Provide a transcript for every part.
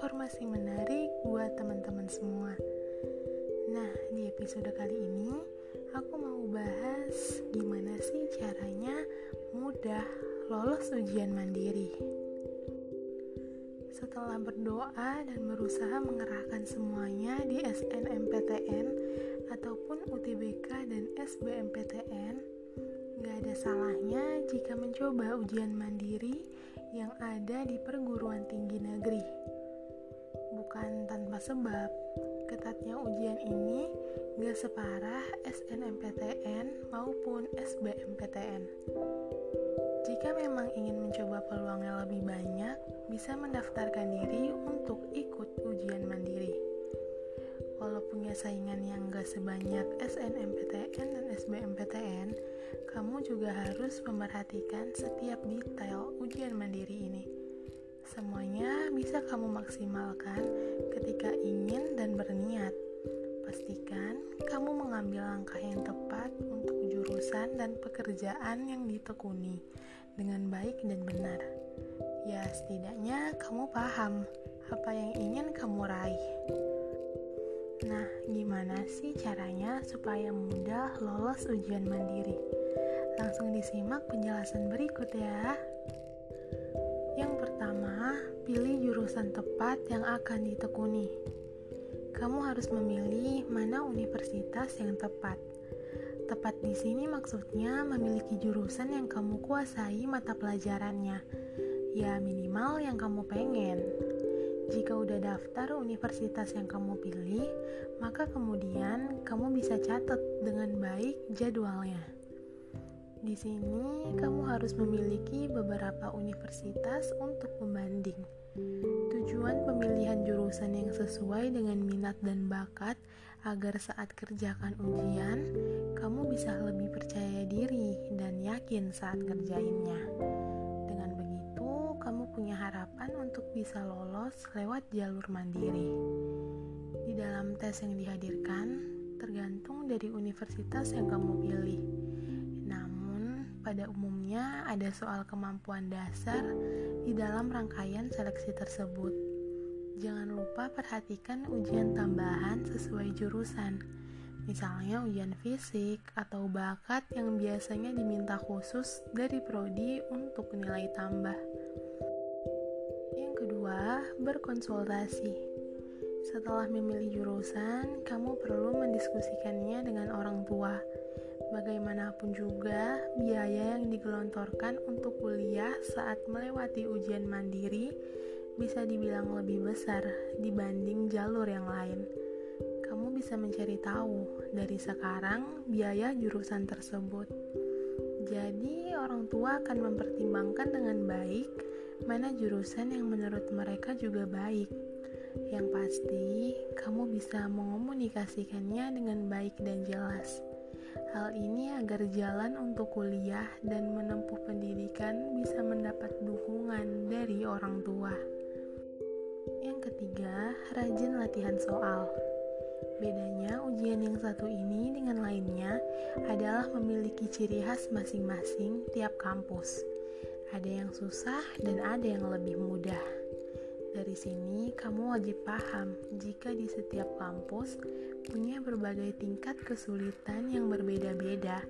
informasi menarik buat teman-teman semua. Nah, di episode kali ini aku mau bahas gimana sih caranya mudah lolos ujian mandiri. Setelah berdoa dan berusaha mengerahkan semuanya di SNMPTN ataupun UTBK dan SBMPTN, gak ada salahnya jika mencoba ujian mandiri yang ada di perguruan tinggi negeri. Sebab, ketatnya ujian ini gak separah SNMPTN maupun SBMPTN. Jika memang ingin mencoba peluangnya lebih banyak, bisa mendaftarkan diri untuk ikut ujian mandiri. Walau punya saingan yang gak sebanyak SNMPTN dan SBMPTN, kamu juga harus memperhatikan setiap detail ujian mandiri ini. Semuanya bisa kamu maksimalkan ketika ingin dan berniat. Pastikan kamu mengambil langkah yang tepat untuk jurusan dan pekerjaan yang ditekuni dengan baik dan benar. Ya, setidaknya kamu paham apa yang ingin kamu raih. Nah, gimana sih caranya supaya mudah lolos ujian mandiri? Langsung disimak penjelasan berikut ya. Pilih jurusan tepat yang akan ditekuni. Kamu harus memilih mana universitas yang tepat. Tepat di sini maksudnya memiliki jurusan yang kamu kuasai mata pelajarannya. Ya minimal yang kamu pengen. Jika udah daftar universitas yang kamu pilih, maka kemudian kamu bisa catat dengan baik jadwalnya. Di sini, kamu harus memiliki beberapa universitas untuk membanding. Sesuai dengan minat dan bakat agar saat kerjakan ujian, kamu bisa lebih percaya diri dan yakin saat kerjainnya punya harapan untuk bisa lolos lewat jalur mandiri. Di dalam tes yang dihadirkan, tergantung dari universitas yang kamu pilih. Namun, pada umumnya ada soal kemampuan dasar di dalam rangkaian seleksi tersebut. Jangan lupa perhatikan ujian tambahan sesuai jurusan. Misalnya ujian fisik atau bakat yang biasanya diminta khusus dari prodi untuk nilai tambah berkonsultasi. Setelah memilih jurusan, kamu perlu mendiskusikannya dengan orang tua. Bagaimanapun juga, biaya yang digelontorkan untuk kuliah saat melewati ujian mandiri bisa dibilang lebih besar dibanding jalur yang lain. Kamu bisa mencari tahu dari sekarang biaya jurusan tersebut. Jadi, orang tua akan mempertimbangkan dengan baik mana jurusan yang menurut mereka juga baik. Yang pasti, kamu bisa mengomunikasikannya dengan baik dan jelas. Hal ini agar jalan untuk kuliah dan menempuh pendidikan bisa mendapat dukungan dari orang tua. Yang ketiga, rajin latihan soal. Bedanya ujian yang satu ini dengan lainnya adalah memiliki ciri khas masing-masing tiap kampus. Ada yang susah dan ada yang lebih mudah. Dari sini, kamu wajib paham jika di setiap kampus punya berbagai tingkat kesulitan yang berbeda-beda,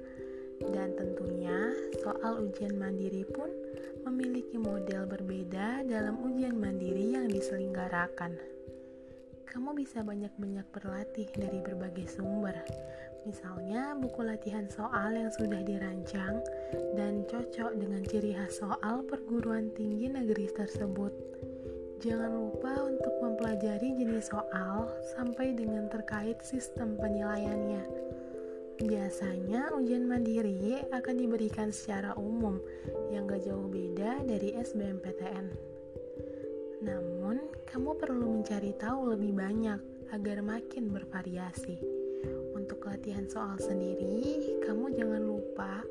dan tentunya soal ujian mandiri pun memiliki model berbeda dalam ujian mandiri yang diselenggarakan. Kamu bisa banyak-banyak berlatih dari berbagai sumber, Misalnya buku latihan soal yang sudah dirancang dan cocok dengan ciri khas soal perguruan tinggi negeri tersebut. Jangan lupa untuk mempelajari jenis soal sampai dengan terkait sistem penilaiannya. Biasanya ujian mandiri akan diberikan secara umum yang gak jauh beda dari SBMPTN. Namun, kamu perlu mencari tahu lebih banyak agar makin bervariasi. Untuk latihan soal sendiri, kamu jangan lupa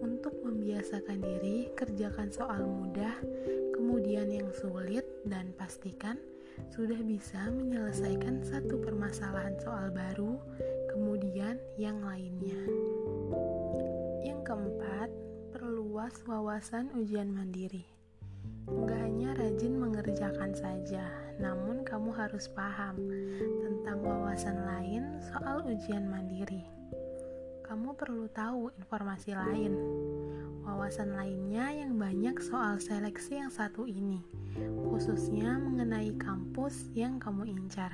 untuk membiasakan diri kerjakan soal mudah, kemudian yang sulit, dan pastikan sudah bisa menyelesaikan satu permasalahan soal baru, kemudian yang lainnya. Yang keempat, perluas wawasan ujian mandiri. Gak hanya rajin mengerjakan saja, namun kamu harus paham tentang wawasan lain soal ujian mandiri. Kamu perlu tahu informasi lain, wawasan lainnya yang banyak soal seleksi yang satu ini, khususnya mengenai kampus yang kamu incar.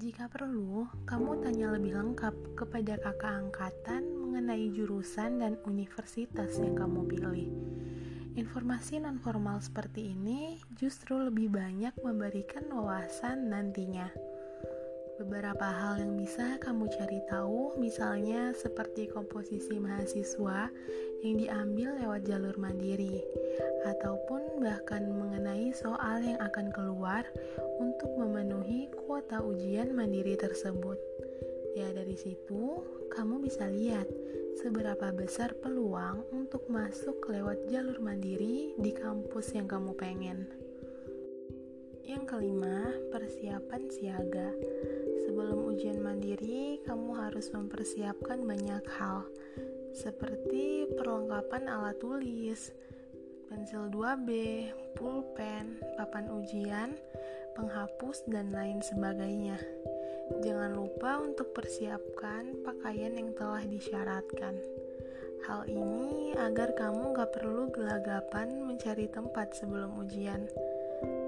Jika perlu, kamu tanya lebih lengkap kepada kakak angkatan mengenai jurusan dan universitas yang kamu pilih Informasi non-formal seperti ini justru lebih banyak memberikan wawasan nantinya. Beberapa hal yang bisa kamu cari tahu, misalnya seperti komposisi mahasiswa yang diambil lewat jalur mandiri, ataupun bahkan mengenai soal yang akan keluar untuk memenuhi kuota ujian mandiri tersebut. Ya, dari situ kamu bisa lihat seberapa besar peluang untuk masuk lewat jalur mandiri di kampus yang kamu pengen. Yang kelima, persiapan siaga. Sebelum ujian mandiri, kamu harus mempersiapkan banyak hal, seperti perlengkapan alat tulis, pensil 2B, pulpen, papan ujian, penghapus, dan lain sebagainya. Jangan lupa untuk persiapkan pakaian yang telah disyaratkan. Hal ini agar kamu gak perlu gelagapan mencari tempat sebelum ujian.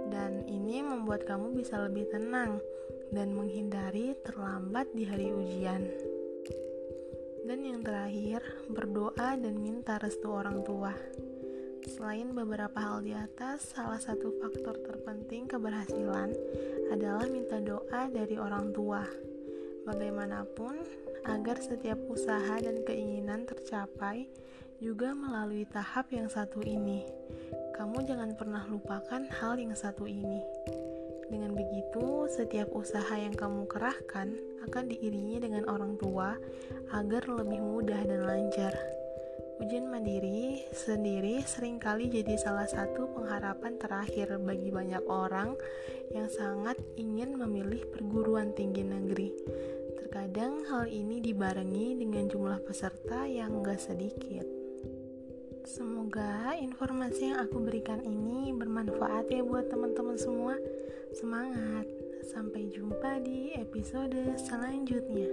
Dan ini membuat kamu bisa lebih tenang dan menghindari terlambat di hari ujian. Dan yang terakhir, berdoa dan minta restu orang tua. Selain beberapa hal di atas, salah satu faktor terpenting keberhasilan adalah minta doa dari orang tua. Bagaimanapun, agar setiap usaha dan keinginan tercapai juga melalui tahap yang satu ini. Kamu jangan pernah lupakan hal yang satu ini. Dengan begitu, setiap usaha yang kamu kerahkan akan diiringi dengan orang tua agar lebih mudah dan lancar. Ujian mandiri sendiri sering kali jadi salah satu pengharapan terakhir bagi banyak orang yang sangat ingin memilih perguruan tinggi negeri. Terkadang hal ini dibarengi dengan jumlah peserta yang gak sedikit. Semoga informasi yang aku berikan ini bermanfaat ya buat teman-teman semua. Semangat! Sampai jumpa di episode selanjutnya.